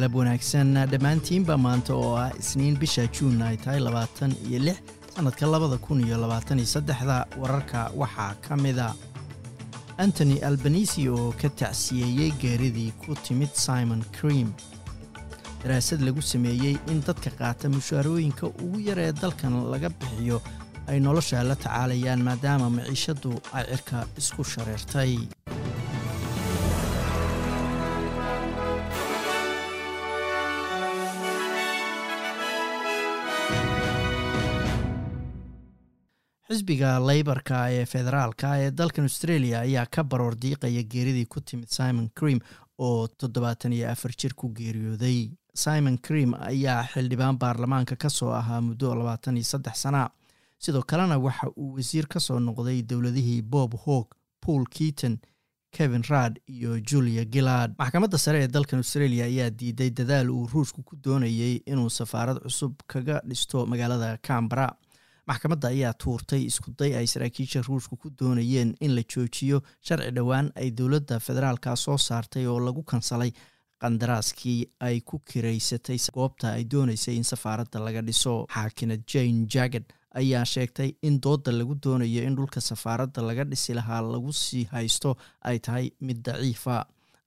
galab wanaagsan. Dhammaantiinba maanta oo ah isniin bisha juun ay tahay labaatan iyo lix sannadka labada kun iyo labaatan iyo saddexda wararka waxaa ka mida antony albanisi oo ka tacsiyeeyey geeridii ku timid simon cream. Daraasad lagu sameeyey in dadka qaata mushaarooyinka ugu yar ee dalkan laga bixiyo ay nolosha la tacaalayaan maadaama maciishaddu ay cirka isku shareertay xisbiga leybarka ee federaalka ee dalkan australia ayaa ka baroor diiqaya geeridii ku timid simon cream oo toddobaatan iyo afar jir ku geeriyooday. Simon cream ayaa xildhibaan baarlamaanka ka soo ahaa muddo labaatan iyo saddex sana sidoo kalena waxa uu wasiir ka soo noqday dowladihii bob hawk paul keaton kevin radd iyo julia gillard. Maxkamadda sare ee dalkan australia ayaa diiday dadaal uu ruushku ku doonayey inuu safaarad cusub kaga dhisto magaalada cambara maxkamadda ayaa tuurtay iskuday ay saraakiisha ruushka ku doonayeen in la joojiyo sharci dhowaan ay dowladda federaalka soo saartay oo lagu kansalay qandaraaskii ay ku kiraysatay goobta ay doonaysay in safaaradda laga dhiso. Xaakinad jane jaged ayaa sheegtay in doodda lagu doonayo in dhulka safaaradda laga dhisi lahaa lagu sii haysto ay tahay mid daciifa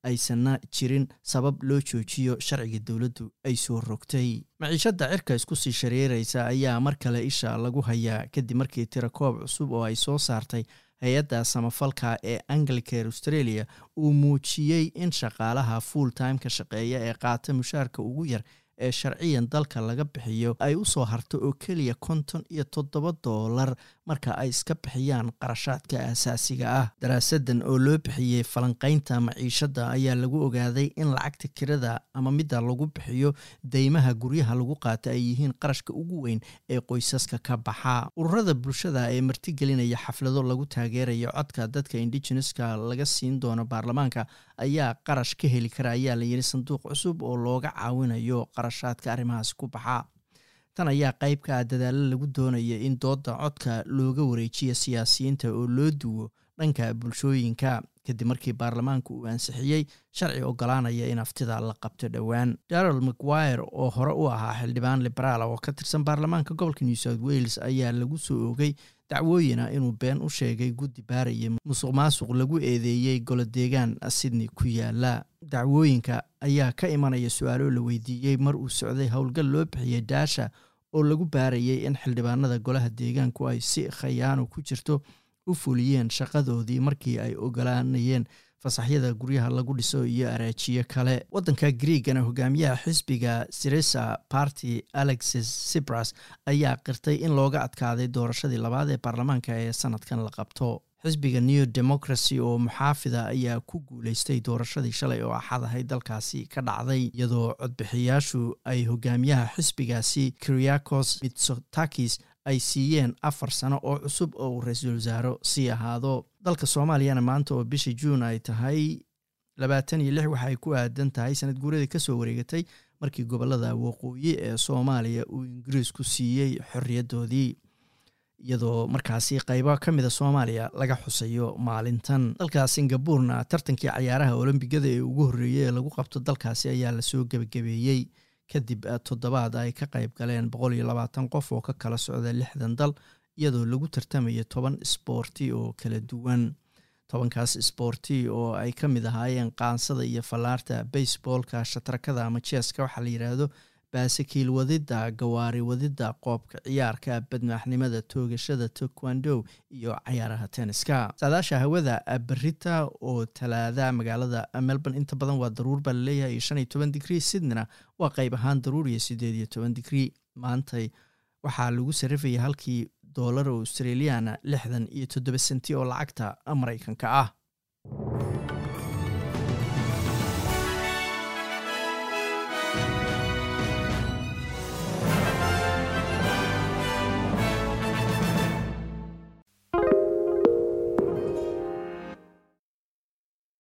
aysanna jirin sabab loo joojiyo sharciga dowladdu ay soo rogtay. Maciishadda cirka isku sii shareeraysa ayaa mar kale isha lagu hayaa kadib markii tirakoob cusub oo ay soo saartay hay'adda samafalka ee anglicare australia uu muujiyey in shaqaalaha full time ka shaqeeya ee qaata mushaarka ugu yar ee sharciyan dalka laga bixiyo ay u soo harto oo keliya konton iyo toddoba doolar marka ay iska bixiyaan qarashaadka aasaasiga ah. Daraasadan oo loo bixiyey falanqaynta maciishadda ayaa lagu ogaaday in lacagta kirada ama midda lagu bixiyo deymaha guryaha lagu qaata ay yihiin qarashka ugu weyn ee qoysaska ka baxa. Ururada bulshada ee martigelinaya xaflado lagu taageerayo codka dadka indigeneska laga siin doono baarlamaanka ayaa qarash ka heli kara ayaa la yidhi sanduuq cusub oo looga caawinayo qarashaadka arrimahaas ku baxa. Tan ayaa qayb ka ah dadaalo lagu doonaya in doodda codka looga wareejiyo siyaasiyiinta oo loo duwo dhanka bulshooyinka kadib markii baarlamaanka uu ansixiyey sharci ogolaanaya in aftida la qabto dhowaan. Darrel mcguire oo hore u ahaa xildhibaan liberaala oo ka tirsan baarlamaanka gobolka new south wales ayaa lagu soo ogay dacwooyina inuu been u sheegay guddi baaraya musuq maasuq lagu eedeeyey golodeegaan sydney ku yaalla dacwooyinka ayaa ka imanaya su'aalo la weydiiyey mar uu socday howlgal loo bixiyey daasha oo lagu baarayay in xildhibaanada golaha deegaanku ay si khayaano ku jirto u fuliyeen shaqadoodii markii ay ogolaanayeen fasaxyada guryaha lagu dhiso iyo araajiyo kale. Waddanka griigana hogaamiyaha xisbiga siresa party alexis sibras ayaa qirtay in looga adkaaday doorashadii labaad ee baarlamaanka ee sanadkan la qabto. Xisbiga new democracy oo muxaafida ayaa ku guuleystay doorashadii shalay oo axad ahay dalkaasi ka dhacday iyadoo codbixiyaashu ay hogaamiyaha xisbigaasi kriakos mitsotakis ay siiyeen afar sano oo cusub oo uu ra'iisul wasaaro sii ahaado. Dalka soomaaliyana maanta oo bisha juun ay tahay labaatan iyo lix waxa ay ku aadan tahay sanad guuradii ka soo wareegatay markii gobollada waqooyi ee soomaaliya uu ingiriisku siiyey xorriyaddoodii iyadoo markaasi qaybo ka mida soomaaliya laga xusayo maalintan. Dalka singabuurna tartankii cayaaraha olombigada ee ugu horreeyey ee lagu qabto dalkaasi ayaa la soo gebagabeeyey kadib toddobaad ay ka qayb galeen boqol iyo labaatan qof oo ka kala socda lixdan dal iyadoo lagu tartamayo toban isboorti oo kala duwan. Tobankaas isboorti oo ay ka mid ahaayeen qaansada iyo fallaarta baseboolka shatrakada ama jeeska waxaa la yidhaahdo baasakiil wadidda gawaari wadidda qoobka ciyaarka badmaaxnimada toogashada takwando iyo cayaaraha tenniska. Saadaasha hawada berita oo talaada magaalada melbourne inta badan waa daruur baa la leeyahay iyo shan iyo toban digrii sydneyna waa qayb ahaan daruur iyo sideed iyo toban digrii maantay waxaa lagu sarrifaya halkii doolar oo australiana lixdan iyo toddoba senti oo lacagta maraykanka ah